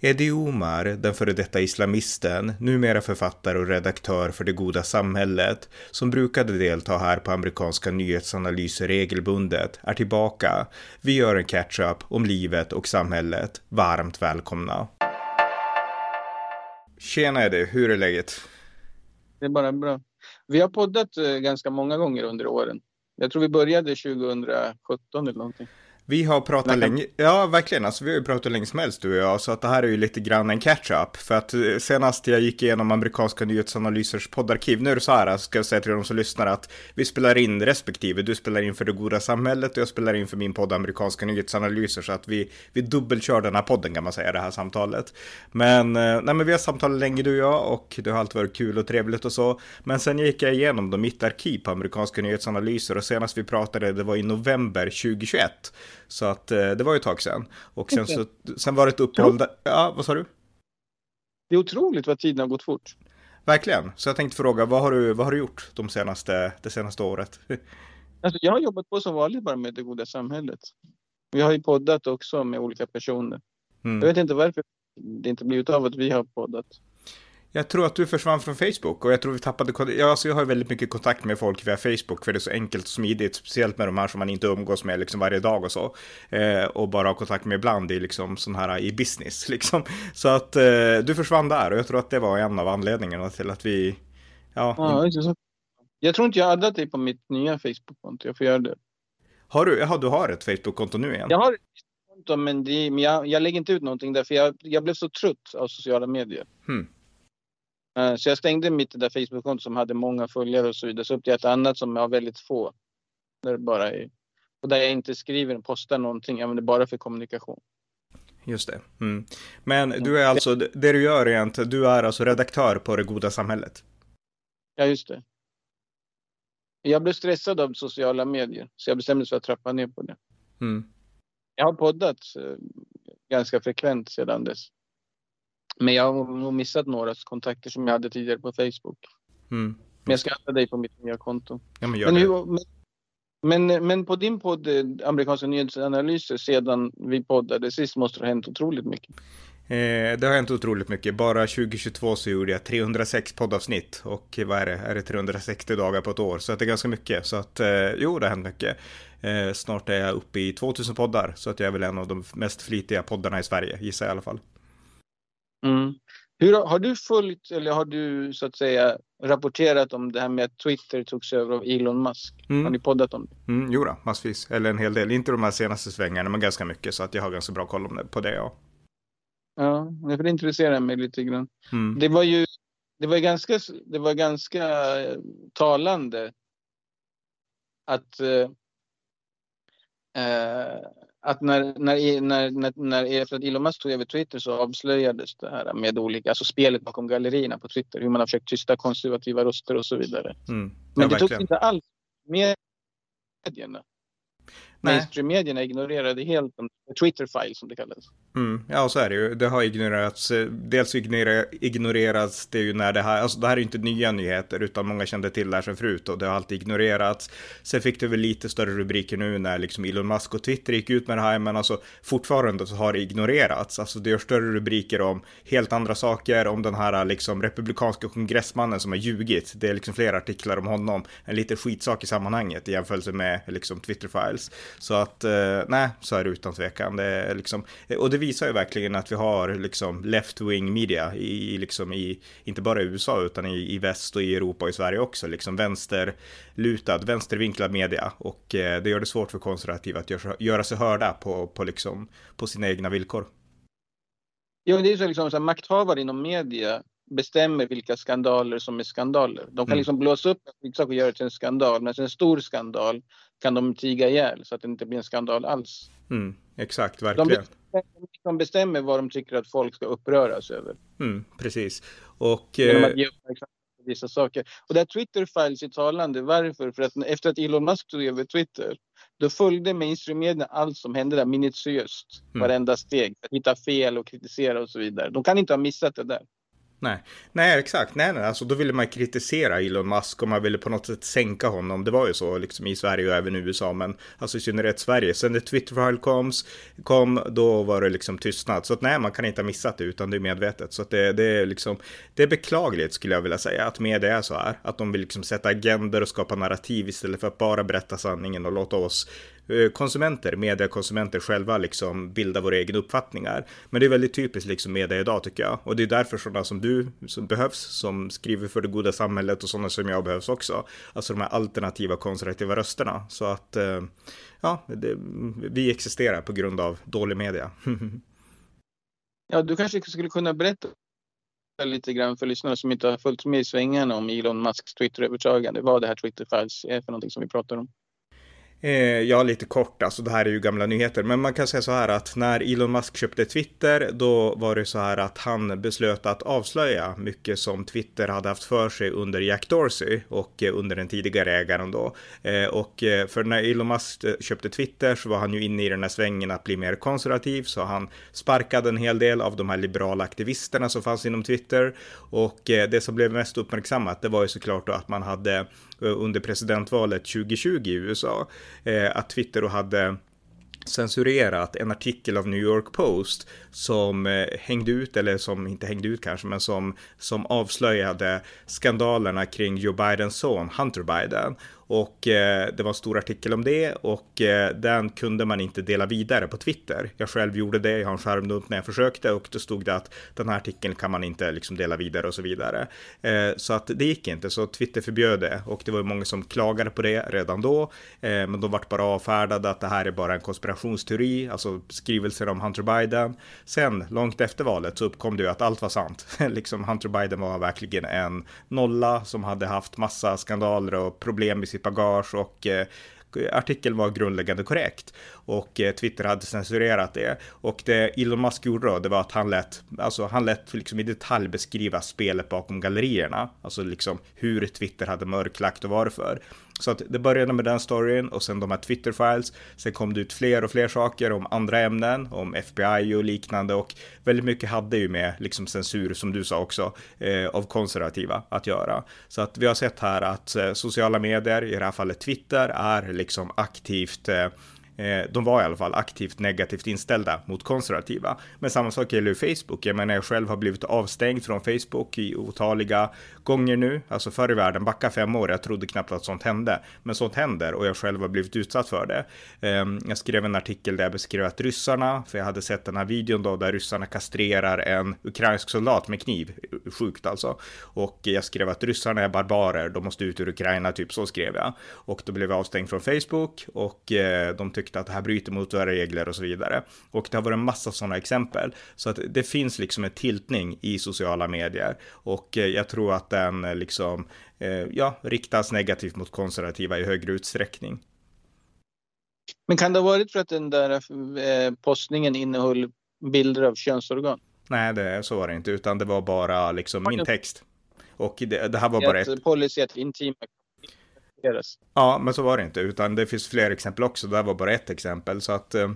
Eddie Omar, den före detta islamisten, numera författare och redaktör för Det goda samhället, som brukade delta här på amerikanska nyhetsanalyser regelbundet, är tillbaka. Vi gör en catch-up om livet och samhället. Varmt välkomna! Tjena Eddie, hur är läget? Det är bara bra. Vi har poddat eh, ganska många gånger under åren. Jag tror vi började 2017 eller någonting. Vi har pratat kan... länge, ja verkligen, alltså vi har ju pratat länge som helst du och jag, så att det här är ju lite grann en catch-up. För att eh, senast jag gick igenom amerikanska nyhetsanalysers poddarkiv, nu är det så här, ska jag säga till de som lyssnar att vi spelar in respektive, du spelar in för det goda samhället och jag spelar in för min podd amerikanska nyhetsanalyser, så att vi, vi dubbelkör den här podden kan man säga, det här samtalet. Men, eh, nej men vi har samtalat länge du och jag och det har alltid varit kul och trevligt och så. Men sen gick jag igenom då mitt arkiv på amerikanska nyhetsanalyser och senast vi pratade, det var i november 2021. Så att eh, det var ju ett tag sedan. Och sen, så, sen var det ett uppehåll där, ja vad sa du? Det är otroligt vad tiden har gått fort. Verkligen, så jag tänkte fråga, vad har du, vad har du gjort de senaste, det senaste året? Alltså, jag har jobbat på som vanligt bara med det goda samhället. Vi har ju poddat också med olika personer. Mm. Jag vet inte varför det inte blivit av att vi har poddat. Jag tror att du försvann från Facebook och jag tror vi tappade ja, alltså jag har väldigt mycket kontakt med folk via Facebook för det är så enkelt och smidigt, speciellt med de här som man inte umgås med liksom varje dag och så. Eh, och bara har kontakt med ibland i liksom sån här i business liksom. Så att eh, du försvann där och jag tror att det var en av anledningarna till att vi, ja. ja in... Jag tror inte jag addat dig på mitt nya Facebook-konto, jag får göra det. Har du, jaha, du har ett Facebook-konto nu igen? Jag har ett konto men, det, men jag, jag lägger inte ut någonting därför jag, jag blev så trött av sociala medier. Hmm. Eh, så jag stängde mitt där Facebook-konto som hade många följare och så vidare. Så upp till ett annat som har väldigt få. Där bara är, och där jag inte skriver och postar någonting. Jag använder bara för kommunikation. Just det. Mm. Men du är alltså, det du gör egentligen, du är alltså redaktör på Det Goda Samhället? Ja, just det. Jag blev stressad av sociala medier, så jag bestämde mig för att trappa ner på det. Mm. Jag har poddat eh, ganska frekvent sedan dess. Men jag har nog missat några kontakter som jag hade tidigare på Facebook. Mm. Men jag ska adda dig på mitt nya konto. Ja, men, men, hur, men, men, på din podd, eh, amerikanska nyhetsanalyser, sedan vi poddade sist måste det ha hänt otroligt mycket. Eh, det har hänt otroligt mycket. Bara 2022 så gjorde jag 306 poddavsnitt och vad är det? Är det 360 dagar på ett år? Så det är ganska mycket. Så att eh, jo, det har hänt mycket. Eh, snart är jag uppe i 2000 poddar så att jag är väl en av de mest flitiga poddarna i Sverige, gissar jag i alla fall. Mm. Hur, har du följt eller har du så att säga rapporterat om det här med att Twitter togs över av Elon Musk? Mm. Har ni poddat om det? Mm, jo då, massvis. Eller en hel del. Inte de här senaste svängarna, men ganska mycket. Så att jag har ganska bra koll på det, ja. Ja, det intresserar mig lite grann. Mm. Det var ju det var ganska, det var ganska talande att eh, eh att när, när, när, när, när efter att Elon Musk tog över Twitter så avslöjades det här med olika, alltså spelet bakom gallerierna på Twitter, hur man har försökt tysta konservativa röster och så vidare. Mm. Ja, Men det tog inte alls med medierna mainstream-medierna ignorerade helt Twitter-file som det kallas. Mm, ja, så är det ju. Det har ignorerats. Eh, dels ignorerats det ju när det här, alltså det här är ju inte nya nyheter utan många kände till det här sedan förut och det har alltid ignorerats. Sen fick det väl lite större rubriker nu när liksom Elon Musk och Twitter gick ut med det här, men alltså fortfarande så har det ignorerats. Alltså det gör större rubriker om helt andra saker, om den här liksom republikanska kongressmannen som har ljugit. Det är liksom flera artiklar om honom, en liten skitsak i sammanhanget i jämförelse med liksom Twitter-files. Så att, eh, nej, så är det utan tvekan. Det är liksom, och det visar ju verkligen att vi har liksom left-wing media i, liksom i, inte bara i USA utan i, i väst och i Europa och i Sverige också, liksom vänsterlutad, vänstervinklad media. Och eh, det gör det svårt för konservativa att göra, göra sig hörda på, på, liksom, på sina egna villkor. Ja, det är så liksom så makthavare inom media bestämmer vilka skandaler som är skandaler. De kan mm. liksom blåsa upp en sak och göra det till en skandal, men en stor skandal kan de tiga ihjäl så att det inte blir en skandal alls. Mm, exakt, verkligen. De bestämmer, vad de tycker att folk ska uppröras över. Mm, precis. Och, eh, vissa saker. Och det här Twitter-files är talande. Varför? För att efter att Elon Musk tog över Twitter då följde mainstream-medierna allt som hände där minutiöst. Mm. Varenda steg. Att hitta fel och kritisera och så vidare. De kan inte ha missat det där. Nej, nej exakt. Nej, nej, alltså då ville man kritisera Elon Musk och man ville på något sätt sänka honom. Det var ju så liksom i Sverige och även i USA, men alltså i synnerhet Sverige. Sen när Twitterfile kom, kom, då var det liksom tystnad. Så att nej, man kan inte ha missat det utan det är medvetet. Så att det, det är liksom, det är beklagligt skulle jag vilja säga att media är så här. Att de vill liksom sätta agender och skapa narrativ istället för att bara berätta sanningen och låta oss Eh, konsumenter, mediekonsumenter själva liksom bilda våra egna uppfattningar. Men det är väldigt typiskt liksom media idag tycker jag. Och det är därför sådana som du som behövs, som skriver för det goda samhället och sådana som jag behövs också. Alltså de här alternativa konservativa rösterna. Så att, eh, ja, det, vi existerar på grund av dålig media. ja, du kanske skulle kunna berätta lite grann för lyssnare som inte har följt med i svängarna om Elon Musks Twitter-övertagande. Vad det här Twitter Files är för någonting som vi pratar om. Eh, ja, lite kort, alltså det här är ju gamla nyheter, men man kan säga så här att när Elon Musk köpte Twitter, då var det så här att han beslöt att avslöja mycket som Twitter hade haft för sig under Jack Dorsey och eh, under den tidigare ägaren då. Eh, och eh, för när Elon Musk eh, köpte Twitter så var han ju inne i den här svängen att bli mer konservativ, så han sparkade en hel del av de här liberala aktivisterna som fanns inom Twitter. Och eh, det som blev mest uppmärksammat, det var ju såklart då att man hade eh, under presidentvalet 2020 i USA Eh, att Twitter då hade censurerat en artikel av New York Post som eh, hängde ut, eller som inte hängde ut kanske, men som, som avslöjade skandalerna kring Joe Bidens son Hunter Biden. Och eh, det var en stor artikel om det och eh, den kunde man inte dela vidare på Twitter. Jag själv gjorde det, jag har en skärmdump när jag försökte och då stod det att den här artikeln kan man inte liksom dela vidare och så vidare. Eh, så att det gick inte, så Twitter förbjöd det och det var många som klagade på det redan då. Eh, men de vart bara avfärdade att det här är bara en konspirationsteori, alltså skrivelser om Hunter Biden. Sen, långt efter valet, så uppkom det ju att allt var sant. liksom Hunter Biden var verkligen en nolla som hade haft massa skandaler och problem med sitt bagage och eh, artikeln var grundläggande korrekt och eh, Twitter hade censurerat det. Och det Elon Musk gjorde då, det var att han lät, alltså han lät liksom i detalj beskriva spelet bakom gallerierna, alltså liksom hur Twitter hade mörklagt och varför. Så att det började med den storyn och sen de här Twitter-files. Sen kom det ut fler och fler saker om andra ämnen, om FBI och liknande och väldigt mycket hade ju med liksom censur, som du sa också, eh, av konservativa att göra. Så att vi har sett här att eh, sociala medier, i det här fallet Twitter, är liksom aktivt Eh, Eh, de var i alla fall aktivt negativt inställda mot konservativa. Men samma sak gäller ju Facebook. Jag menar, jag själv har blivit avstängd från Facebook i otaliga gånger nu. Alltså förr i världen, backa fem år, jag trodde knappt att sånt hände. Men sånt händer och jag själv har blivit utsatt för det. Ehm, jag skrev en artikel där jag beskrev att ryssarna, för jag hade sett den här videon då där ryssarna kastrerar en ukrainsk soldat med kniv. Sjukt alltså. Och jag skrev att ryssarna är barbarer, de måste ut ur Ukraina, typ så skrev jag. Och då blev jag avstängd från Facebook och eh, de tyckte tyckte att det här bryter mot våra regler och så vidare. Och det har varit en massa sådana exempel. Så att det finns liksom en tiltning i sociala medier och eh, jag tror att den eh, liksom, eh, ja, riktas negativt mot konservativa i högre utsträckning. Men kan det ha varit för att den där postningen innehöll bilder av könsorgan? Nej, det, så var det inte, utan det var bara liksom min text. Och det, det här var bara ett... Policy att intima. Ja, men så var det inte, utan det finns fler exempel också. Det här var bara ett exempel, så att eh,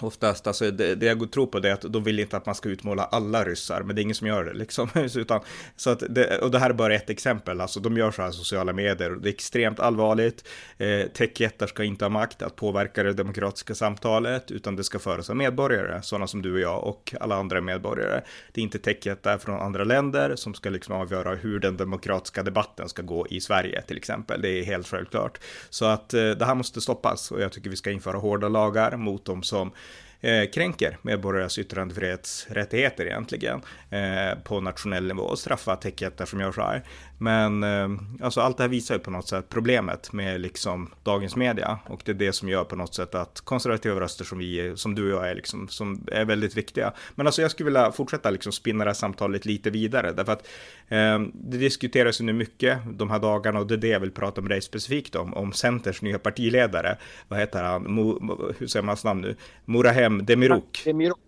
Oftast, alltså det, det jag tror på det är att de vill inte att man ska utmåla alla ryssar, men det är ingen som gör det liksom. Utan, så att det, och det här är bara ett exempel, alltså de gör så här sociala medier och det är extremt allvarligt. Eh, Techjättar ska inte ha makt att påverka det demokratiska samtalet, utan det ska föras av medborgare, sådana som du och jag och alla andra medborgare. Det är inte techjättar från andra länder som ska liksom avgöra hur den demokratiska debatten ska gå i Sverige till exempel. Det är helt självklart. Så att eh, det här måste stoppas och jag tycker vi ska införa hårda lagar mot dem som eh, kränker medborgares yttrandefrihetsrättigheter egentligen eh, på nationell nivå och straffa techjättar som gör så här. Men eh, alltså allt det här visar ju på något sätt problemet med liksom dagens media och det är det som gör på något sätt att konservativa röster som vi, som du och jag är liksom, som är väldigt viktiga. Men alltså jag skulle vilja fortsätta liksom spinna det här samtalet lite vidare därför att eh, det diskuteras ju nu mycket de här dagarna och det är det jag vill prata med dig specifikt om, om Centers nya partiledare. Vad heter han? Mo, hur säger man hans namn nu? Murahem Demirok. Demirok.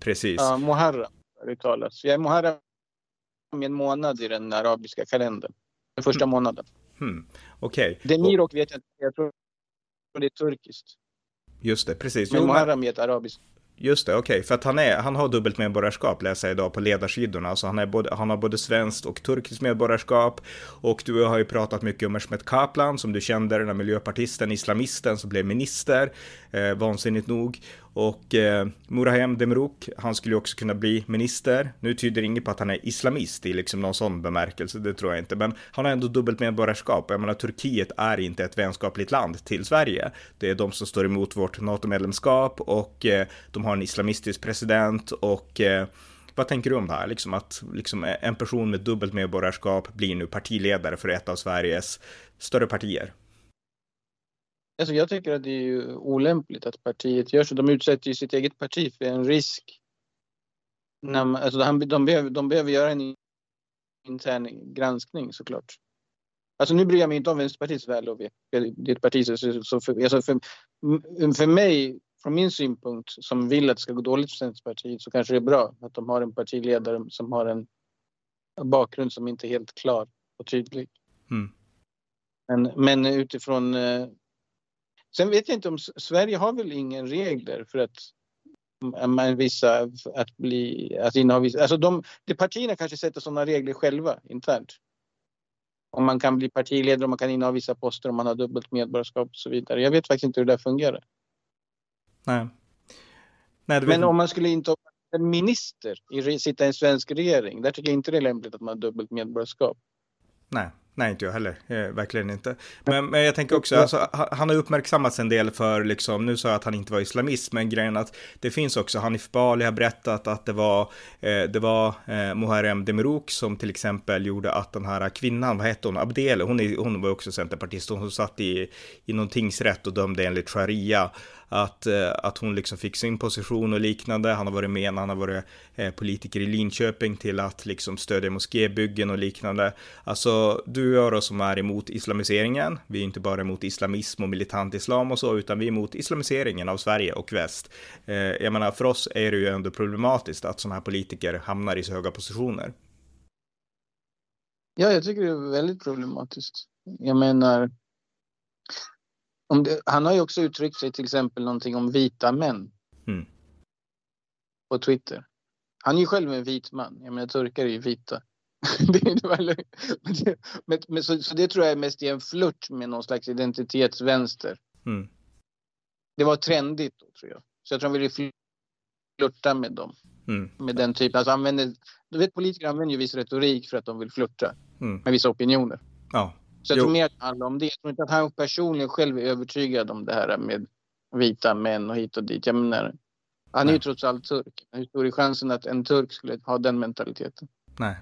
Precis. Ja, Muharrem uttalas. Jag är Muharrem en månad i den arabiska kalendern. Den första mm. månaden. Hmm. Okej. Okay. Demirok vet jag inte. Jag tror det är turkiskt. Just det, precis. Men Muharrem är ett arabiskt. Just det, okej, okay. för att han, är, han har dubbelt medborgarskap läser jag idag på ledarsidorna. Alltså han, är både, han har både svenskt och turkiskt medborgarskap. Och du har ju pratat mycket om Mehmet Kaplan som du kände, den här miljöpartisten, islamisten som blev minister, eh, vansinnigt nog. Och eh, Murahem Demirok, han skulle ju också kunna bli minister. Nu tyder inget på att han är islamist i liksom någon sån bemärkelse, det tror jag inte. Men han har ändå dubbelt medborgarskap. Jag menar, Turkiet är inte ett vänskapligt land till Sverige. Det är de som står emot vårt NATO-medlemskap och eh, de har en islamistisk president och eh, vad tänker du om det här? Liksom att liksom en person med dubbelt medborgarskap blir nu partiledare för ett av Sveriges större partier. Alltså jag tycker att det är olämpligt att partiet gör så. De utsätter ju sitt eget parti för en risk. När man, alltså de, de, behöver, de behöver göra en intern granskning såklart. Alltså nu bryr jag mig inte om Vänsterpartiets väl och Det är ett parti så, så för, alltså för, för mig, från min synpunkt, som vill att det ska gå dåligt för Centerpartiet så kanske det är bra att de har en partiledare som har en bakgrund som inte är helt klar och tydlig. Mm. Men, men utifrån eh, Sen vet jag inte om Sverige har väl ingen regler för att man vissa att bli att inneha vissa, alltså de, de partierna kanske sätter sådana regler själva internt. Om man kan bli partiledare, om man kan inneha vissa poster, om man har dubbelt medborgarskap och så vidare. Jag vet faktiskt inte hur det där fungerar. Nej. Nej Men om man skulle inte en minister i, sitta i en svensk regering, där tycker jag inte det är lämpligt att man har dubbelt medborgarskap. Nej. Nej, inte jag heller. Eh, verkligen inte. Men, men jag tänker också, alltså, han har uppmärksammats en del för, liksom, nu sa jag att han inte var islamist, men grejen att det finns också, Hanif Bali har berättat att det var, eh, det var eh, Muharrem Demirok som till exempel gjorde att den här kvinnan, vad hette hon, Abdele, hon, är, hon var också centerpartist, hon satt i, i någon tingsrätt och dömde enligt sharia att, eh, att hon liksom fick sin position och liknande. Han har varit med när han har varit eh, politiker i Linköping till att liksom stödja moskébyggen och liknande. Alltså, du och jag då som är emot islamiseringen, vi är inte bara emot islamism och militant islam och så, utan vi är emot islamiseringen av Sverige och väst. Eh, jag menar, för oss är det ju ändå problematiskt att sådana här politiker hamnar i så höga positioner. Ja, jag tycker det är väldigt problematiskt. Jag menar, det, han har ju också uttryckt sig till exempel någonting om vita män. Mm. På Twitter. Han är ju själv en vit man. Jag menar turkar är ju vita. det är men, men, så, så, det tror jag är mest i en flört med någon slags identitetsvänster. Mm. Det var trendigt då tror jag. Så jag tror han ville flörta med dem. Mm. Med den typen. Alltså använder, du vet politiker använder ju viss retorik för att de vill flörta mm. med vissa opinioner. Ja. Så jag jo. tror mer det handlar om det. Jag tror inte att han personligen själv är övertygad om det här med vita män och hit och dit. Jag menar, han är ju trots allt turk. Hur stor är chansen att en turk skulle ha den mentaliteten? Nej.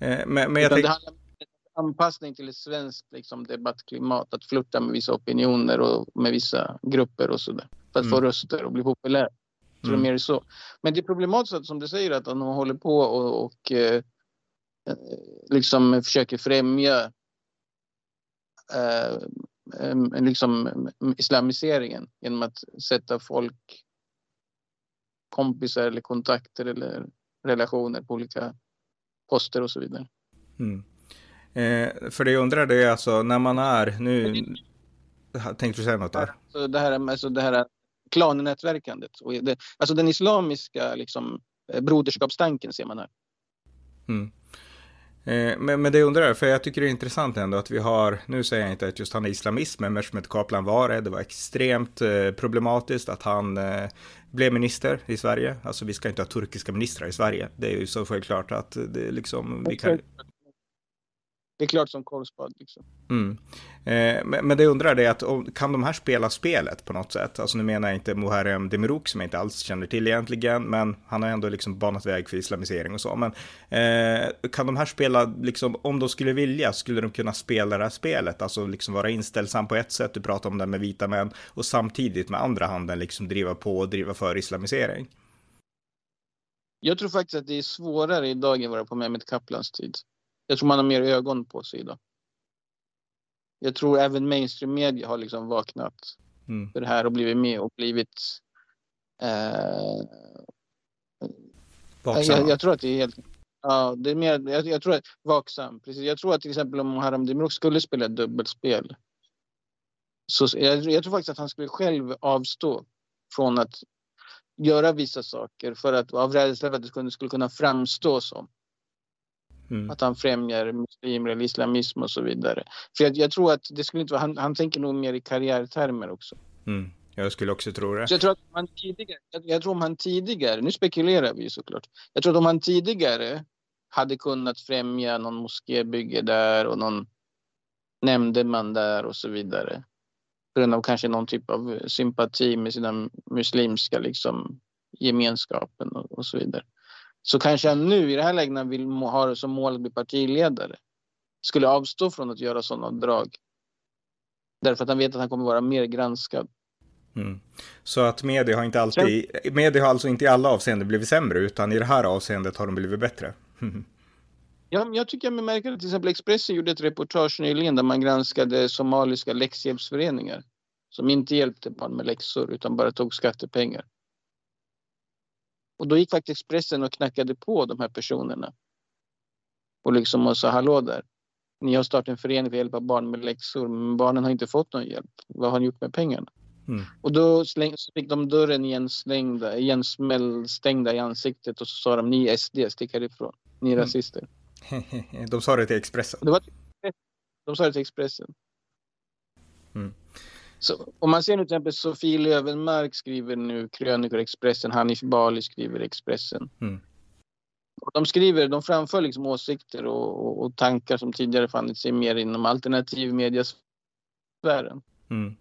Eh, men, men jag tänk... Det handlar om anpassning till ett svenskt liksom, debattklimat. Att flirta med vissa opinioner och med vissa grupper och sådär. För att mm. få röster och bli populär. Jag tror mm. mer så. Men det är problematiskt som du säger att de håller på och, och eh, eh liksom försöker främja eh, liksom islamiseringen genom att sätta folk, kompisar eller kontakter eller relationer på olika poster och så vidare. Mm. Eh, för det jag undrar det är alltså när man är nu. Tänkte du säga något där? Så det här, alltså det här klannätverkandet. Och det, alltså den islamiska liksom, eh, broderskapstanken ser man här. Mm. Eh, men, men det undrar för jag tycker det är intressant ändå att vi har, nu säger jag inte att just han är islamist, men Mehmet Kaplan var det. Det var extremt eh, problematiskt att han eh, blev minister i Sverige. Alltså vi ska inte ha turkiska ministrar i Sverige. Det är ju så självklart att det liksom, vi kan, det är klart som korvspad. Liksom. Mm. Eh, men, men det jag undrar är att kan de här spela spelet på något sätt? Alltså nu menar jag inte Muharrem Demirok som jag inte alls känner till egentligen, men han har ändå liksom banat väg för islamisering och så. Men eh, kan de här spela, liksom, om de skulle vilja, skulle de kunna spela det här spelet? Alltså liksom vara inställsam på ett sätt, du pratar om det med vita män, och samtidigt med andra handen liksom driva på och driva för islamisering? Jag tror faktiskt att det är svårare idag än vad det var på Mehmet Kaplans tid. Jag tror man har mer ögon på sig idag. Jag tror även mainstream media har liksom vaknat mm. för det här och blivit med och blivit eh, jag, jag, tror att det är helt Ja, det är mer, jag, jag tror att vaksam. Precis. Jag tror att till exempel om Haram Demirok skulle spela ett dubbelspel så jag, jag, tror faktiskt att han skulle själv avstå från att göra vissa saker för att av rädsla för att det skulle, skulle kunna framstå som mm. att han främjar muslimer eller islamism och så vidare. För jag, jag tror att det skulle inte vara, han, han tänker nog mer i karriärtermer också. Mm. Jag skulle också tro det. Så jag tror att man tidigare, jag, jag tror om han tidigare, nu spekulerar vi såklart, jag tror att om han tidigare hade kunnat främja någon moskébygge där och någon nämndeman där och så vidare. På grund av kanske någon typ av sympati med sina muslimska liksom, gemenskapen och, och så vidare. Så kanske han nu i det här läget när vill ha som mål att bli partiledare skulle avstå från att göra sådana drag. Därför att han vet att han kommer vara mer granskad. Mm. Så att media har inte alltid, media har alltså inte i alla avseenden blivit sämre, utan i det här avseendet har de blivit bättre. ja, jag tycker jag märker att till exempel Expressen gjorde ett reportage nyligen där man granskade somaliska läxhjälpsföreningar som inte hjälpte barn med läxor utan bara tog skattepengar. Och då gick faktiskt Expressen och knackade på de här personerna. Och liksom och sa hallå där. Ni har startat en förening för att hjälpa barn med läxor men barnen har inte fått någon hjälp. Vad har ni gjort med pengarna? Mm. Och då släng, fick de dörren igenslängda, igensmällstängda i ansiktet och så sa de ni är SD, stick härifrån. Ni är mm. rasister. de sa det till Expressen? Det var, de sa det till Expressen. Mm. Så, om man ser nu till exempel Sofie Lövenmark skriver nu krönikor i Expressen, Hanif Bali skriver Expressen. Mm. Och de skriver, de framför liksom åsikter och, och, och tankar som tidigare funnits mer inom alternativ mediasfären. Mm.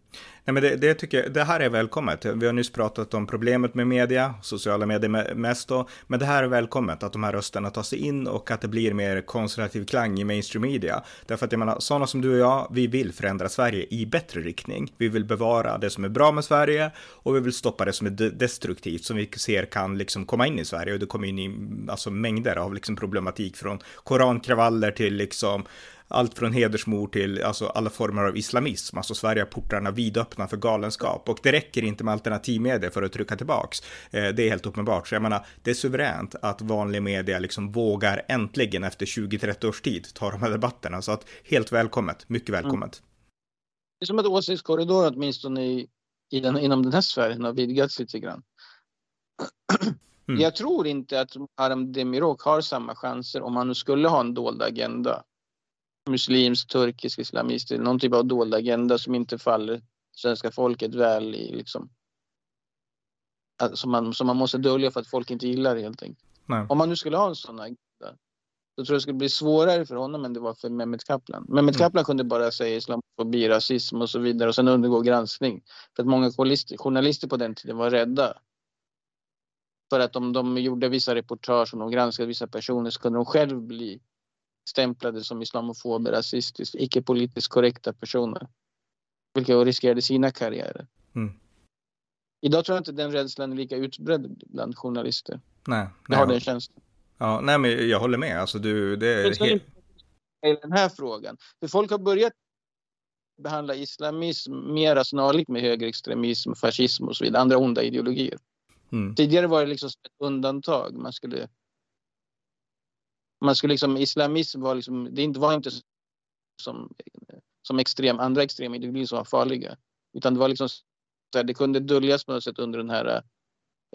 Nej, men det, det, tycker jag, det här är välkommet. Vi har nyss pratat om problemet med media, sociala medier mest då, men det här är välkommet att de här rösterna tar sig in och att det blir mer konservativ klang i mainstream media. Därför att jag menar, sådana som du och jag, vi vill förändra Sverige i bättre riktning. Vi vill bevara det som är bra med Sverige och vi vill stoppa det som är destruktivt som vi ser kan liksom komma in i Sverige och det kommer in i alltså mängder av liksom problematik från korankravaller till liksom allt från hedersmord till alltså alla former av islamism. Alltså Sverige har portarna vidöppna för galenskap och det räcker inte med alternativmedier för att trycka tillbaks. Eh, det är helt uppenbart. Så jag menar, det är suveränt att vanlig media liksom vågar äntligen efter 20-30 års tid ta de här debatterna. Så att helt välkommet, mycket mm. välkommet. Mm. Det är som att åsiktskorridoren åtminstone i, i den, inom den här sfären har vidgats lite grann. Mm. Jag tror inte att Aram Demirok har samma chanser om han nu skulle ha en dold agenda muslimsk, turkisk, islamistisk, någon typ av dold agenda som inte faller svenska folket väl i liksom. Som man, som man måste dölja för att folk inte gillar det helt enkelt. Nej. Om man nu skulle ha en sån agenda. Så tror jag det skulle bli svårare för honom än det var för Mehmet Kaplan. Mehmet mm. Kaplan kunde bara säga islamofobi, rasism och så vidare och sen undergå granskning. För att många journalister på den tiden var rädda. För att om de gjorde vissa reportage och de granskade vissa personer så kunde de själv bli stämplade som islamofober, rasistiskt, icke politiskt korrekta personer. Vilka riskerade sina karriärer. Mm. Idag tror jag inte den rädslan är lika utbredd bland journalister. Nej. Jag har den känslan. Ja, nej men jag håller med. Alltså du, det är helt... I den här frågan. För folk har börjat behandla islamism mera snarlikt med högerextremism, fascism och så vidare, andra onda ideologier. Mm. Tidigare var det liksom ett undantag. Man skulle man skulle liksom, islamism var liksom, det var inte som, som extrem, andra extrema ideologier som var farliga. Utan det var liksom, det kunde döljas på något sätt under den här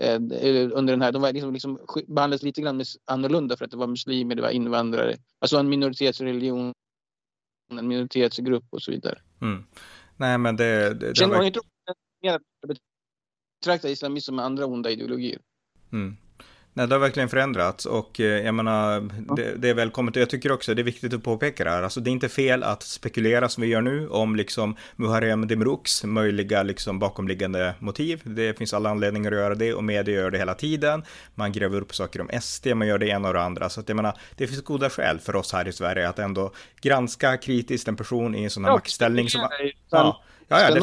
eh, under den här, de var liksom, liksom behandlades lite grann annorlunda för att det var muslimer, det var invandrare, alltså en minoritetsreligion, en minoritetsgrupp och så vidare. Mm. Nej men det... det, det Sen var... inte betrakta islamism som andra onda ideologier. Mm. Nej, det har verkligen förändrats och eh, jag menar, det, det är välkommet. Jag tycker också det är viktigt att påpeka det här. Alltså det är inte fel att spekulera som vi gör nu om liksom Muharrem Demirous möjliga liksom bakomliggande motiv. Det finns alla anledningar att göra det och media gör det hela tiden. Man gräver upp saker om SD, man gör det ena och det andra. Så att jag menar, det finns goda skäl för oss här i Sverige att ändå granska kritiskt en person i en sån här ja, maktställning som... Ja, ja det,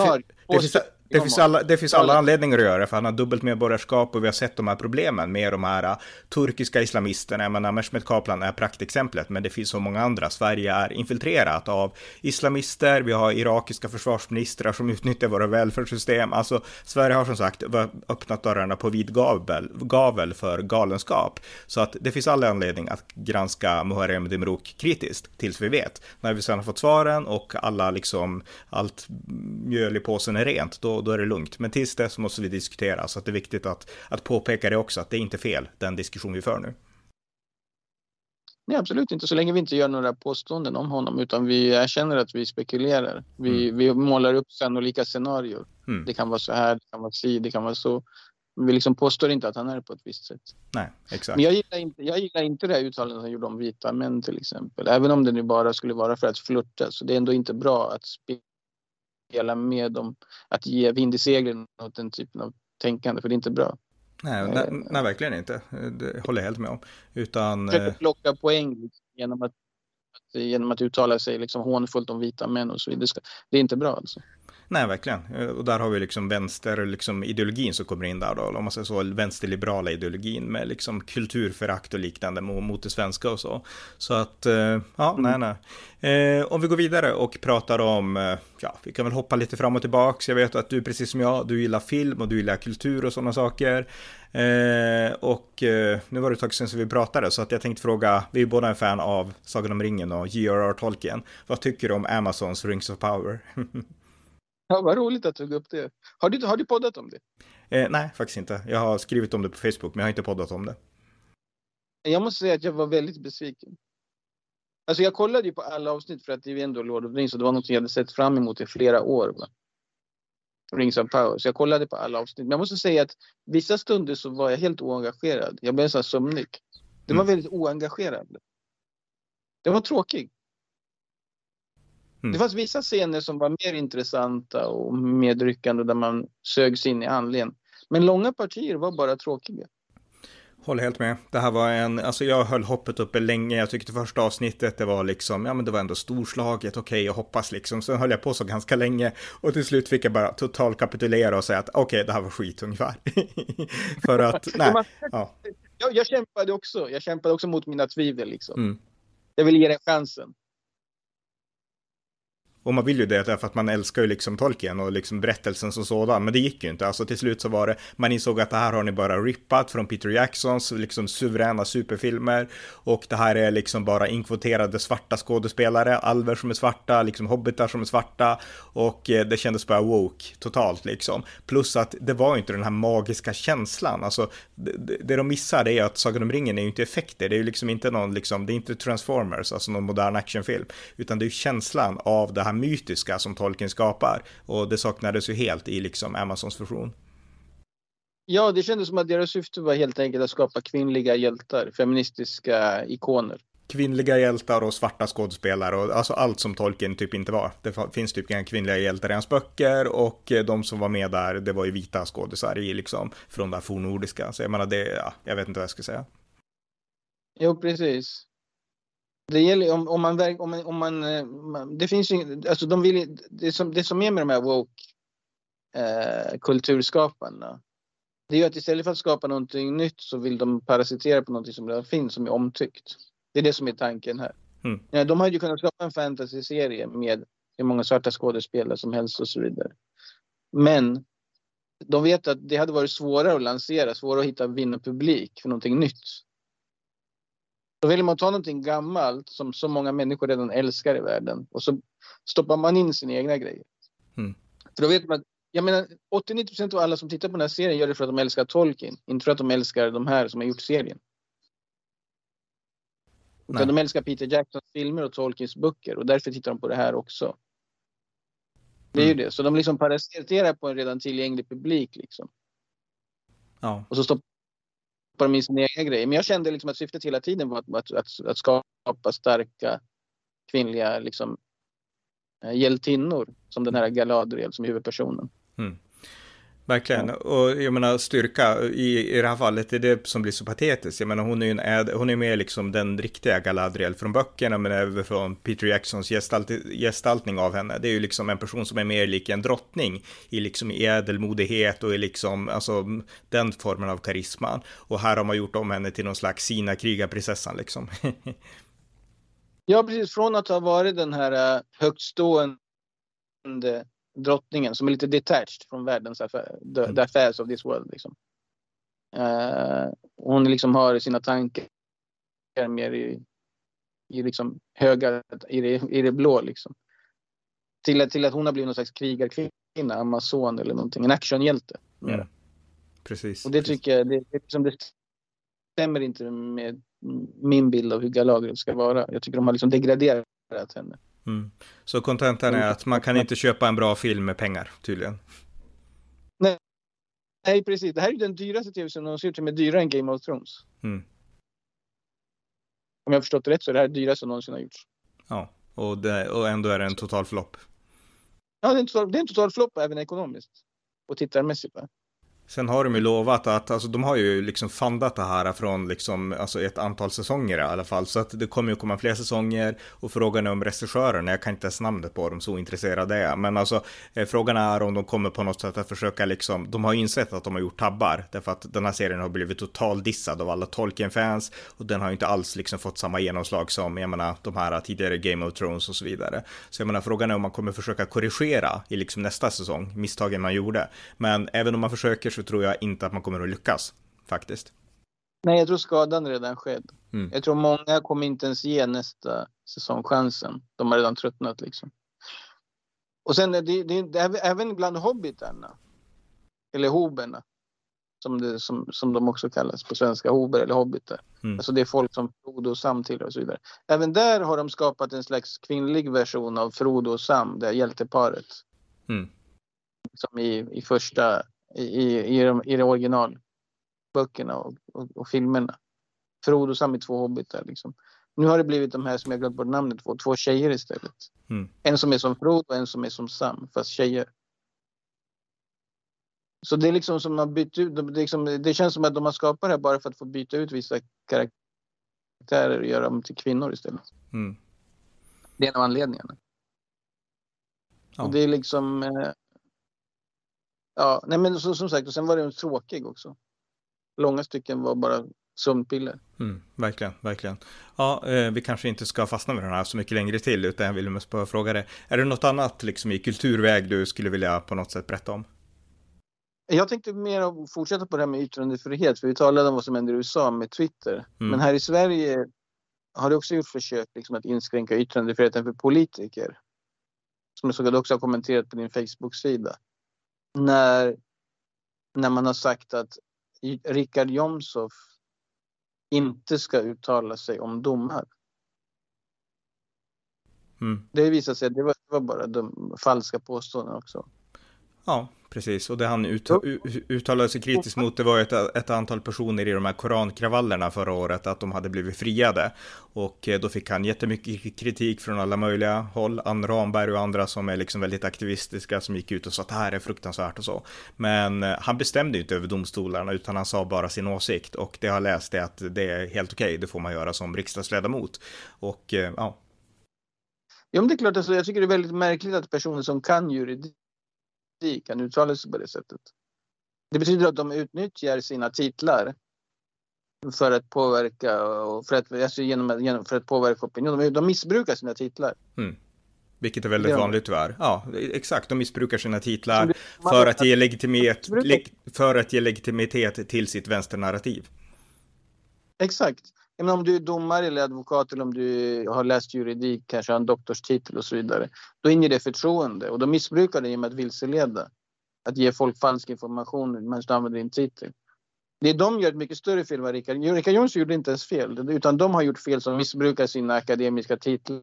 det, finns, det, finns alla, det finns alla anledningar att göra det, för han har dubbelt medborgarskap och vi har sett de här problemen med de här uh, turkiska islamisterna. Jag menar, Mehmet Kaplan är praktexemplet, men det finns så många andra. Sverige är infiltrerat av islamister, vi har irakiska försvarsministrar som utnyttjar våra välfärdssystem. Alltså, Sverige har som sagt öppnat dörrarna på vid gavel, gavel för galenskap. Så att det finns alla anledning att granska Muharrem Demirok kritiskt, tills vi vet. När vi sedan har fått svaren och alla liksom, allt mjöl i påsen är rent, då, då är det lugnt. Men tills dess måste vi diskutera, så att det är viktigt att, att påpeka det också, att det är inte fel, den diskussion vi för nu. Nej, absolut inte. Så länge vi inte gör några påståenden om honom utan vi erkänner att vi spekulerar. Vi, mm. vi målar upp sannolika scenarier. Mm. Det kan vara så här, det kan vara si, det kan vara så. Vi liksom påstår inte att han är på ett visst sätt. Nej, exakt. Men jag gillar inte, jag gillar inte det här uttalandet han gjorde om vita män till exempel. Även om det nu bara skulle vara för att flirta. Så det är ändå inte bra att spela med dem. Att ge vind i seglen åt den typen av tänkande. För det är inte bra. Nej, nej, nej, verkligen inte. Det håller jag helt med om. Utan... Eh, plocka poäng genom att, genom att uttala sig liksom hånfullt om vita män och så vidare. Det är inte bra alltså. Nej, verkligen. Eh, och där har vi liksom vänster, liksom ideologin som kommer in där då, om man säger så, vänsterliberala ideologin med liksom kulturförakt och liknande mot det svenska och så. Så att, eh, ja, mm. nej, nej. Eh, om vi går vidare och pratar om, ja, vi kan väl hoppa lite fram och tillbaks. Jag vet att du precis som jag, du gillar film och du gillar kultur och sådana saker. Eh, och eh, nu var det ett tag sedan vi pratade, så att jag tänkte fråga, vi är båda en fan av Sagan om ringen och J.R.R. Tolkien. Vad tycker du om Amazons Rings of Power? Ja, vad roligt att du tog upp det. Har du, har du poddat om det? Eh, nej, faktiskt inte. Jag har skrivit om det på Facebook, men jag har inte poddat om det. Jag måste säga att jag var väldigt besviken. Alltså jag kollade ju på alla avsnitt för att det är ändå Lord of the Rings och det var något jag hade sett fram emot i flera år. Va? Rings of Power. Så jag kollade på alla avsnitt. Men jag måste säga att vissa stunder så var jag helt oengagerad. Jag blev så sömnig. Det var mm. väldigt oengagerande. Det var tråkigt. Mm. Det fanns vissa scener som var mer intressanta och medryckande där man sögs in i handlingen. Men långa partier var bara tråkiga. Håller helt med. Det här var en, alltså jag höll hoppet uppe länge. Jag tyckte första avsnittet det var liksom, ja men det var ändå storslaget, okej okay, jag hoppas liksom. Sen höll jag på så ganska länge och till slut fick jag bara totalt kapitulera och säga att okej okay, det här var skit ungefär. För att, nej. Ja. Jag, jag kämpade också, jag kämpade också mot mina tvivel liksom. Mm. Jag ville ge den chansen. Och man vill ju det därför att man älskar ju liksom Tolkien och liksom berättelsen som sådan. Men det gick ju inte. Alltså till slut så var det, man insåg att det här har ni bara rippat från Peter Jacksons liksom suveräna superfilmer. Och det här är liksom bara inkvoterade svarta skådespelare, alver som är svarta, liksom hobbitar som är svarta. Och eh, det kändes bara woke totalt liksom. Plus att det var ju inte den här magiska känslan. Alltså det, det de missar är att Sagan om ringen är ju inte effekter. Det är ju liksom inte någon liksom, det är inte Transformers, alltså någon modern actionfilm. Utan det är ju känslan av det här här mytiska som Tolkien skapar. Och det saknades ju helt i liksom Amazons version. Ja, det kändes som att deras syfte var helt enkelt att skapa kvinnliga hjältar, feministiska ikoner. Kvinnliga hjältar och svarta skådespelare och alltså allt som Tolkien typ inte var. Det finns typ inga kvinnliga hjältar i hans böcker och de som var med där, det var ju vita skådisar i liksom från det här fornnordiska. Så jag menar det, ja, jag vet inte vad jag ska säga. Jo, precis. Det gäller om, om man, om man, om man, eh, det finns ju, alltså de vill, det som, det som är med de här woke eh, kulturskaparna, det är ju att istället för att skapa någonting nytt så vill de parasitera på någonting som redan finns, som är omtyckt. Det är det som är tanken här. Mm. Ja, de hade ju kunnat skapa en fantasy-serie med hur många svarta skådespelare som helst och så vidare. Men de vet att det hade varit svårare att lansera, svårare att hitta vinnarpublik för någonting nytt. Då vill man ta någonting gammalt som så många människor redan älskar i världen och så stoppar man in sina egna grejer. Mm. För då vet man att, jag menar 89 av alla som tittar på den här serien gör det för att de älskar Tolkien, inte för att de älskar de här som har gjort serien. Utan de älskar Peter Jacksons filmer och Tolkiens böcker och därför tittar de på det här också. Det är mm. ju det, så de liksom parasiterar på en redan tillgänglig publik liksom. Ja. Och så stoppar stoppar de sina egna grejer. Men jag kände liksom att syftet hela tiden var att, att, att, att skapa starka kvinnliga liksom, eh, hjältinnor som den här Galadriel som huvudpersonen. Mm. Verkligen, och jag menar styrka i, i det här fallet är det som blir så patetiskt. Jag menar hon är ju en, hon är med liksom den riktiga Galadriel från böckerna men även från Peter Jacksons gestalt, gestaltning av henne. Det är ju liksom en person som är mer lik en drottning i liksom ädelmodighet och i liksom, alltså den formen av karisma. Och här har man gjort om henne till någon slags sina krigarprinsessan liksom. ja, precis. Från att ha varit den här äh, högtstående drottningen som är lite detached från världens affär, the, mm. the affairs of this world. Liksom. Uh, hon liksom har sina tankar mer i, i liksom höga, i det, i det blå liksom. Till, till att hon har blivit någon slags krigarkvinna, amazon eller någonting, en actionhjälte. Mm. Precis. Och det tycker jag, det, det, liksom, det stämmer inte med min bild av hur Galadriel ska vara. Jag tycker de har liksom degraderat henne. Mm. Så kontentan är att man kan inte köpa en bra film med pengar tydligen. Nej, Nej precis. Det här är den dyraste tv-serien någonsin, till och med dyrare än Game of Thrones. Mm. Om jag har förstått det rätt så är det här det dyraste som någonsin har gjorts. Ja, och, det, och ändå är det en total flopp. Ja, det är en total, det är en total flopp även ekonomiskt. Och tittarmässigt. Va? Sen har de ju lovat att, alltså de har ju liksom fundat det här från liksom, alltså ett antal säsonger i alla fall. Så att det kommer ju komma fler säsonger och frågan är om regissörerna, jag kan inte ens namnet på dem, så intresserade är jag. Men alltså eh, frågan är om de kommer på något sätt att försöka liksom, de har insett att de har gjort tabbar. Därför att den här serien har blivit total dissad av alla Tolkien-fans och den har ju inte alls liksom fått samma genomslag som, jag menar, de här tidigare Game of Thrones och så vidare. Så jag menar, frågan är om man kommer försöka korrigera i liksom nästa säsong, misstagen man gjorde. Men även om man försöker så tror jag inte att man kommer att lyckas faktiskt. Nej, jag tror skadan redan skedd. Mm. Jag tror många kommer inte ens ge nästa säsong chansen. De har redan tröttnat liksom. Och sen det, det, det, även bland hobbitarna. Eller hoberna. Som, det, som, som de också kallas på svenska, hober eller hobbitar. Mm. Alltså det är folk som Frodo och Sam tillhör och så vidare. Även där har de skapat en slags kvinnlig version av Frodo och Sam, det hjälteparet. Mm. Som i, i första i, i, de, i de originalböckerna och, och, och filmerna. Frodo och Sam är två hobbitar. Liksom. Nu har det blivit de här som jag glömt bort namnet på, två tjejer istället. Mm. En som är som Frodo och en som är som Sam, fast tjejer. Så det är liksom som man bytt ut, det, liksom, det känns som att de har skapat det här bara för att få byta ut vissa karaktärer och göra dem till kvinnor istället. Mm. Det är en av anledningarna. Ja. Och det är liksom, eh, Ja, nej men så, som sagt, och sen var den tråkig också. Långa stycken var bara sömnpiller. Mm, verkligen, verkligen. Ja, eh, vi kanske inte ska fastna med den här så mycket längre till, utan jag vill mest bara fråga dig. Är det något annat liksom i kulturväg du skulle vilja på något sätt berätta om? Jag tänkte mer fortsätta på det här med yttrandefrihet, för vi talade om vad som händer i USA med Twitter. Mm. Men här i Sverige har det också gjort försök liksom, att inskränka yttrandefriheten för politiker. Som jag såg att du också har kommenterat på din Facebook-sida när, när man har sagt att Richard Jomshof inte ska uttala sig om domar. Mm. Det visade sig att det var, det var bara de falska påståenden också. Ja, Precis, och det han ut, uttalade sig kritiskt mot det var ett, ett antal personer i de här korankravallerna förra året, att de hade blivit friade. Och eh, då fick han jättemycket kritik från alla möjliga håll. Ann Ramberg och andra som är liksom väldigt aktivistiska som gick ut och sa att det här är fruktansvärt och så. Men eh, han bestämde inte över domstolarna utan han sa bara sin åsikt och det har läst är att det är helt okej, okay, det får man göra som riksdagsledamot. Och eh, ja. Ja, men det är klart, alltså, jag tycker det är väldigt märkligt att personer som kan juridik kan uttala sig på det sättet. Det betyder att de utnyttjar sina titlar för att påverka och för att, alltså genom, genom, för att påverka opinion. De, de missbrukar sina titlar. Mm. Vilket är väldigt ja. vanligt tyvärr. Ja, exakt. De missbrukar sina titlar för att, ge legitimitet, för att ge legitimitet till sitt vänsternarrativ. Exakt. Men om du är domare eller advokat eller om du har läst juridik, kanske har en doktorstitel och så vidare. Då inger det förtroende och då missbrukar det genom att vilseleda. Att ge folk falsk information medan du använder din titel. Det de gör ett mycket större fel än Richard Richard Jonsson gjorde inte ens fel, utan de har gjort fel som missbrukar sina akademiska titlar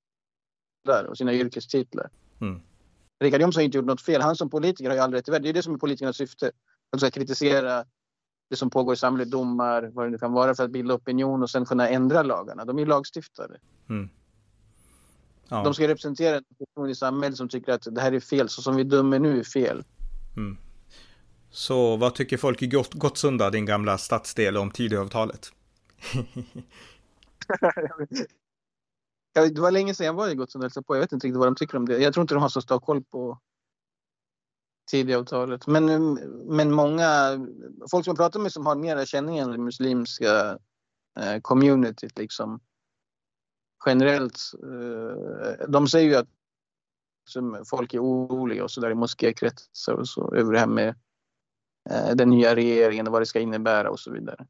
och sina yrkestitlar. Mm. Richard Jonsson har inte gjort något fel. Han som politiker har ju all rätt i världen. Det är det som är politikernas syfte. Att kritisera det som pågår i samhället, domar, vad det nu kan vara för att bilda opinion och sen kunna ändra lagarna. De är lagstiftare. Mm. Ja. De ska representera en person i samhället som tycker att det här är fel, så som vi dömer nu är fel. Mm. Så vad tycker folk i Gott Gottsunda, din gamla stadsdel, om Tidöavtalet? det var länge sedan jag var i Gottsunda på. Jag vet inte riktigt vad de tycker om det. Jag tror inte de har så stor koll på Tidöavtalet. Men, men många, folk som jag pratar med som har mera känning än det muslimska eh, communityt liksom generellt. Eh, de säger ju att som folk är oroliga och så där i moskékretsar och så över det här med eh, den nya regeringen och vad det ska innebära och så vidare.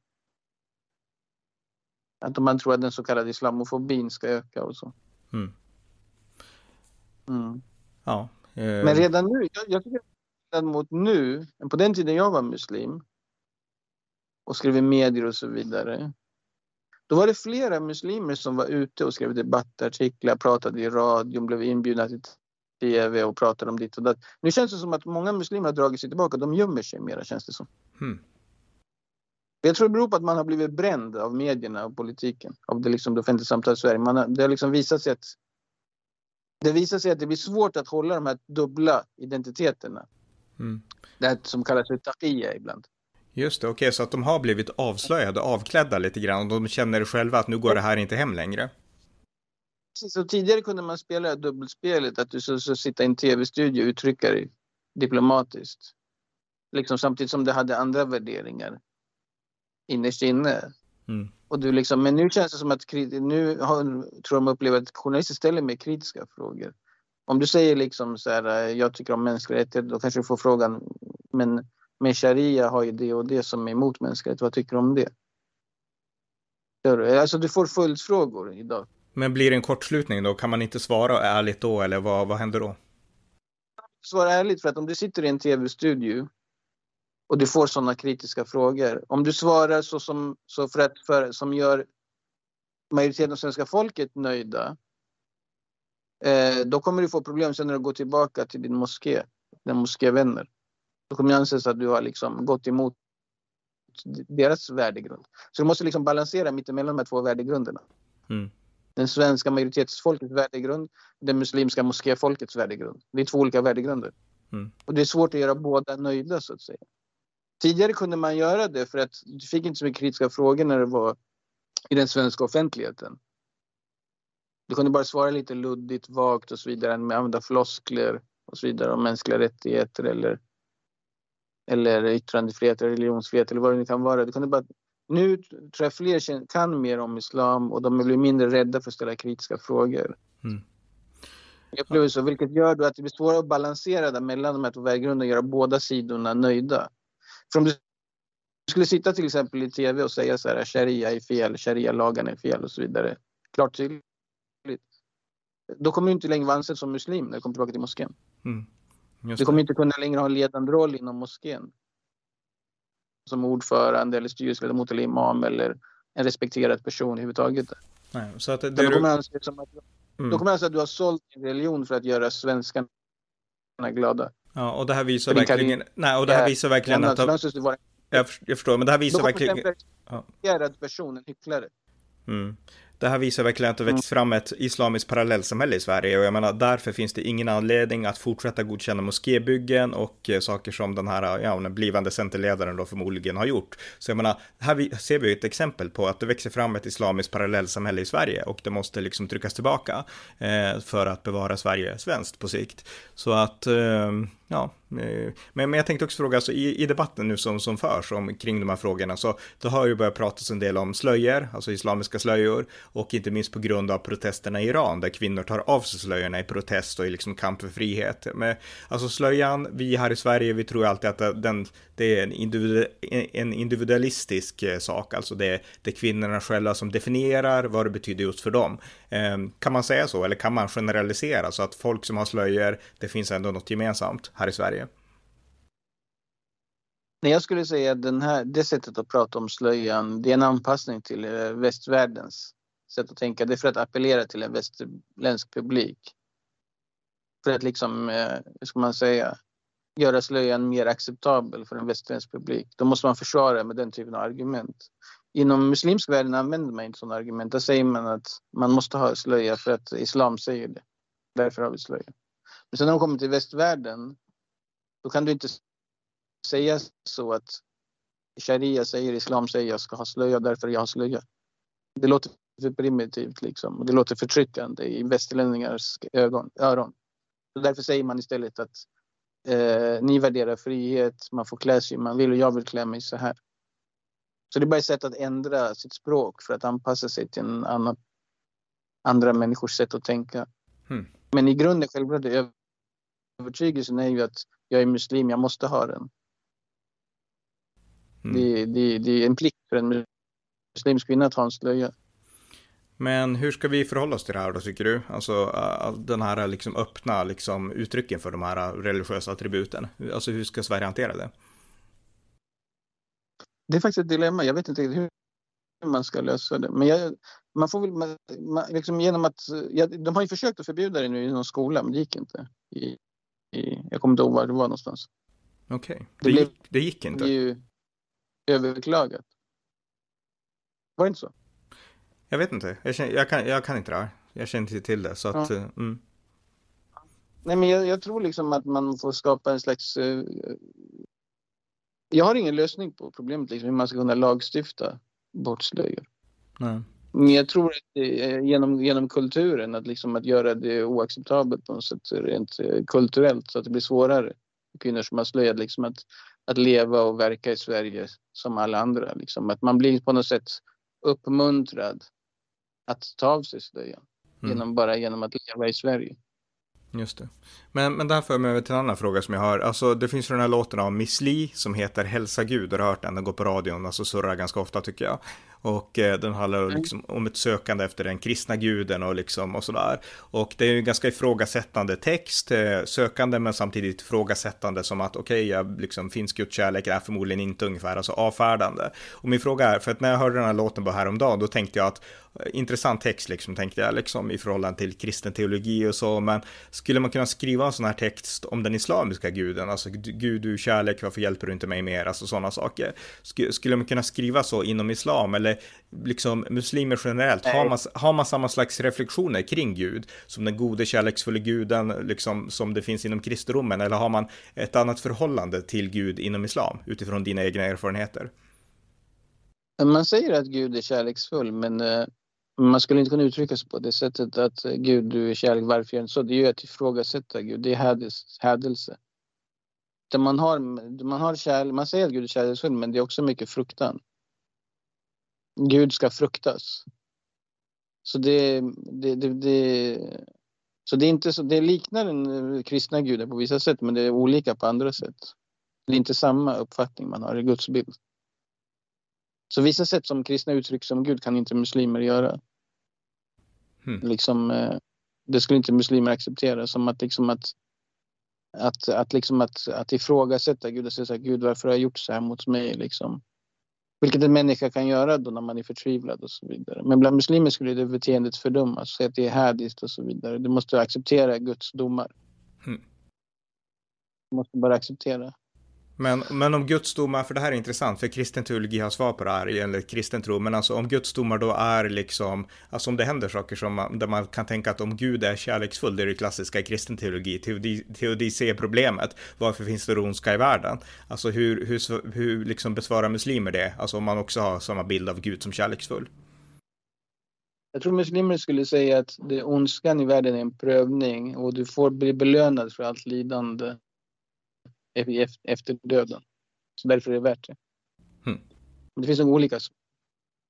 Att man tror att den så kallade islamofobin ska öka och så. Mm. Mm. Ja. Eh... Men redan nu, jag, jag tycker mot nu, på den tiden jag var muslim och skrev i medier och så vidare. Då var det flera muslimer som var ute och skrev debattartiklar, pratade i radion, blev inbjudna till tv och pratade om ditt och det. Nu känns det som att många muslimer har dragit sig tillbaka. De gömmer sig mera känns det som. Hmm. Jag tror det beror på att man har blivit bränd av medierna och politiken. Av det, liksom, det offentliga samtalet i Sverige. Man har, det har liksom visat sig att det visar sig att det blir svårt att hålla de här dubbla identiteterna. Mm. Det som kallas för taqiya ibland. Just det, okej, okay, så att de har blivit avslöjade, avklädda lite grann och de känner själva att nu går det här inte hem längre. Så tidigare kunde man spela dubbelspelet, att du så, så sitta i en tv-studio och uttrycka dig diplomatiskt. Liksom samtidigt som du hade andra värderingar innerst inne. Mm. Och du liksom, men nu känns det som att nu har, tror de upplever att journalister ställer mer kritiska frågor. Om du säger liksom så här, jag tycker om mänskliga rättigheter, då kanske du får frågan, men men sharia har ju det och det som är emot mänsklighet. Vad tycker du om det? Alltså du får följdfrågor idag. Men blir det en kortslutning då? Kan man inte svara ärligt då eller vad, vad händer då? Svara ärligt för att om du sitter i en tv-studio och du får sådana kritiska frågor. Om du svarar så som, så för att, för, som gör majoriteten av svenska folket nöjda. Eh, då kommer du få problem sen när du går tillbaka till din moské, dina moskévänner. Då kommer det anses att du har liksom gått emot deras värdegrund. Så du måste liksom balansera mittemellan de här två värdegrunderna. Mm. Den svenska majoritetsfolkets värdegrund, den muslimska moskéfolkets värdegrund. Det är två olika värdegrunder. Mm. Och det är svårt att göra båda nöjda så att säga. Tidigare kunde man göra det för att du fick inte så mycket kritiska frågor när det var i den svenska offentligheten. Du kunde bara svara lite luddigt, vagt och så vidare med använda floskler och så vidare om mänskliga rättigheter eller eller yttrandefrihet, religionsfrihet eller vad det nu kan vara. Det kan bara, nu tror jag fler kan mer om islam och de blir mindre rädda för att ställa kritiska frågor. Mm. Jag upplever så, vilket gör då att det blir svårare att balansera där mellan de här två värdegrunderna och göra båda sidorna nöjda. För om du skulle sitta till exempel i tv och säga så här sharia är fel, sharia-lagen är fel och så vidare. Klart tydligt. Då kommer du inte längre vara ansedd som muslim när du kommer tillbaka till moskén. Mm. Du kommer inte kunna längre ha en ledande roll inom moskén. Som ordförande eller styrelseledamot eller imam eller en respekterad person överhuvudtaget. Nej, så att det, det då, kommer du... att, mm. då kommer att du har sålt din religion för att göra svenskarna glada. Ja, och det här visar verkligen... Nej, och det här visar verkligen att... Jag, förstår, men det här visar verkligen... Då kommer en ja. person, en hycklare. Mm det här visar verkligen att det växt fram ett islamiskt parallellsamhälle i Sverige och jag menar därför finns det ingen anledning att fortsätta godkänna moskébyggen och eh, saker som den här, ja, den blivande centerledaren då förmodligen har gjort. Så jag menar, här ser vi ett exempel på att det växer fram ett islamiskt parallellsamhälle i Sverige och det måste liksom tryckas tillbaka eh, för att bevara Sverige svenskt på sikt. Så att eh, ja, eh, men, men jag tänkte också fråga, alltså, i, i debatten nu som, som förs om, kring de här frågorna, så det har ju börjat pratas en del om slöjor, alltså islamiska slöjor, och inte minst på grund av protesterna i Iran, där kvinnor tar av sig slöjorna i protest och i liksom kamp för frihet. Men alltså slöjan, vi här i Sverige, vi tror alltid att den, det är en, individu en individualistisk eh, sak, alltså det är, det är kvinnorna själva som definierar vad det betyder just för dem. Eh, kan man säga så, eller kan man generalisera så att folk som har slöjor, det finns ändå något gemensamt här i Sverige? Nej, jag skulle säga att den här, det sättet att prata om slöjan, det är en anpassning till eh, västvärldens sätt att tänka. Det är för att appellera till en västerländsk publik. För att liksom, eh, hur ska man säga, göra slöjan mer acceptabel för en västerländsk publik. Då måste man försvara med den typen av argument. Inom muslimsk världen använder man inte sådana argument. Där säger man att man måste ha slöja för att islam säger det. Därför har vi slöja. Men sen när de kommer till västvärlden, då kan du inte säga så att sharia säger, islam säger jag ska ha slöja därför jag har slöja. Det låter för primitivt liksom. Det låter förtryckande i västerlänningars ögon, öron. Så därför säger man istället att eh, ni värderar frihet, man får klä sig man vill och jag vill klä mig så här. Så det är bara ett sätt att ändra sitt språk för att anpassa sig till en annan, andra människors sätt att tänka. Mm. Men i grunden självklart övertygelsen är ju att jag är muslim, jag måste ha den. Mm. Det, det, det, är en plikt för en muslimsk kvinna att ha en slöja. Men hur ska vi förhålla oss till det här då tycker du? Alltså den här liksom öppna liksom, uttrycken för de här religiösa attributen. Alltså hur ska Sverige hantera det? Det är faktiskt ett dilemma. Jag vet inte hur man ska lösa det. Men jag, man får väl, man, liksom genom att, ja, de har ju försökt att förbjuda det nu i någon skola, men det gick inte. I, i, jag kommer inte ihåg var det var någonstans. Okej, okay. det, det, gick, det gick inte? Det ju överklagat. Var det inte så? Jag vet inte. Jag, känner, jag, kan, jag kan inte det här. Jag känner inte till det. Så att, ja. Eh, mm. Nej, men jag, jag, tror liksom att man får skapa en slags... Uh, jag har ingen lösning på problemet, liksom, hur man ska kunna lagstifta bort slöjor. Men jag tror att det genom, genom kulturen, att, liksom, att göra det oacceptabelt på något sätt rent uh, kulturellt så att det blir svårare för kvinnor som har slöjat liksom, att, att leva och verka i Sverige som alla andra. Liksom. Att man blir på något sätt uppmuntrad att ta av sig slöjan. Mm. Genom, bara genom att leva i Sverige. Just det. Men, men där för mig över till en annan fråga som jag har. Alltså det finns ju den här låten av Miss Li som heter Hälsa Gud. Har du hört den? Den går på radion, alltså surrar ganska ofta tycker jag. Och eh, den handlar mm. liksom om ett sökande efter den kristna guden och liksom och sådär. Och det är ju ganska ifrågasättande text, eh, sökande men samtidigt ifrågasättande som att okej, okay, jag liksom finns Guds kärlek är förmodligen inte ungefär, alltså avfärdande. Och min fråga är, för att när jag hörde den här låten bara häromdagen, då tänkte jag att eh, intressant text liksom tänkte jag liksom i förhållande till kristen teologi och så, men skulle man kunna skriva en sån här text om den islamiska guden, alltså Gud du kärlek, varför hjälper du inte mig mer, alltså sådana saker. Skulle man kunna skriva så inom islam eller liksom muslimer generellt, har man, har man samma slags reflektioner kring Gud som den gode kärleksfulla guden, liksom som det finns inom kristendomen, eller har man ett annat förhållande till Gud inom islam utifrån dina egna erfarenheter? Man säger att Gud är kärleksfull, men uh, man skulle inte kunna uttrycka sig på det sättet att Gud, du är kärlek, varför gör du så? Det är ju att ifrågasätta Gud, det är hädelse. Man har, man har kärlek, man säger att Gud är kärleksfull, men det är också mycket fruktan. Gud ska fruktas. Så det, det, det, det, så det är inte så, det liknar den kristna guden på vissa sätt men det är olika på andra sätt. Det är inte samma uppfattning man har i Guds bild. Så vissa sätt som kristna uttryck som Gud kan inte muslimer göra. Hmm. Liksom, eh, det skulle inte muslimer acceptera som att liksom att att, att, liksom att, att ifrågasätta Gud och säga så här, Gud varför har jag gjort så här mot mig liksom. Vilket en människa kan göra då när man är förtvivlad och så vidare. Men bland muslimer skulle det beteendet fördömas, säga att det är härdiskt och så vidare. Du måste acceptera Guds domar. Mm. Du måste bara acceptera. Men, men om Guds domar, för det här är intressant, för kristen teologi har svar på det här, enligt kristen tro, men alltså om Guds domar då är liksom, alltså om det händer saker som man, där man kan tänka att om Gud är kärleksfull, det är det klassiska i kristen teologi, teodi, ser problemet, varför finns det ondska i världen? Alltså hur, hur, hur liksom besvarar muslimer det, alltså om man också har samma bild av Gud som kärleksfull? Jag tror muslimer skulle säga att det ondskan i världen är en prövning och du får bli belönad för allt lidande efter döden. Så därför är det värt det. Mm. Det finns nog olika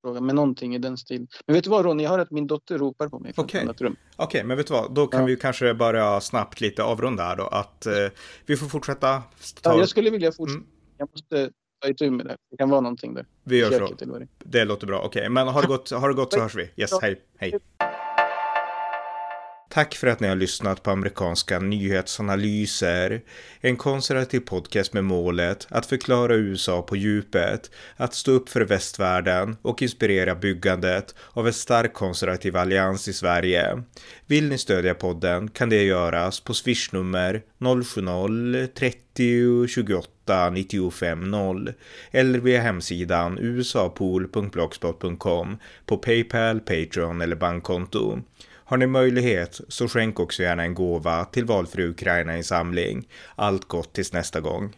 frågor, men någonting i den stilen. Men vet du vad Ronny, jag hör att min dotter ropar på mig från okay. ett rum. Okej, okay, men vet du vad, då kan ja. vi kanske börja snabbt lite avrunda här då, att eh, vi får fortsätta. Ta... Ja, jag skulle vilja fortsätta. Mm. Jag måste ta itu med det. Det kan vara någonting där. Vi gör så. Det låter bra. Okej, okay. men har det gått, har det gått så hörs vi. Yes, hej, hej. Tack för att ni har lyssnat på amerikanska nyhetsanalyser. En konservativ podcast med målet att förklara USA på djupet, att stå upp för västvärlden och inspirera byggandet av en stark konservativ allians i Sverige. Vill ni stödja podden kan det göras på swishnummer 070-30 28 95 0 eller via hemsidan usapool.blogspot.com på Paypal, Patreon eller bankkonto. Har ni möjlighet så skänk också gärna en gåva till valfri Ukraina-insamling. Allt gott tills nästa gång.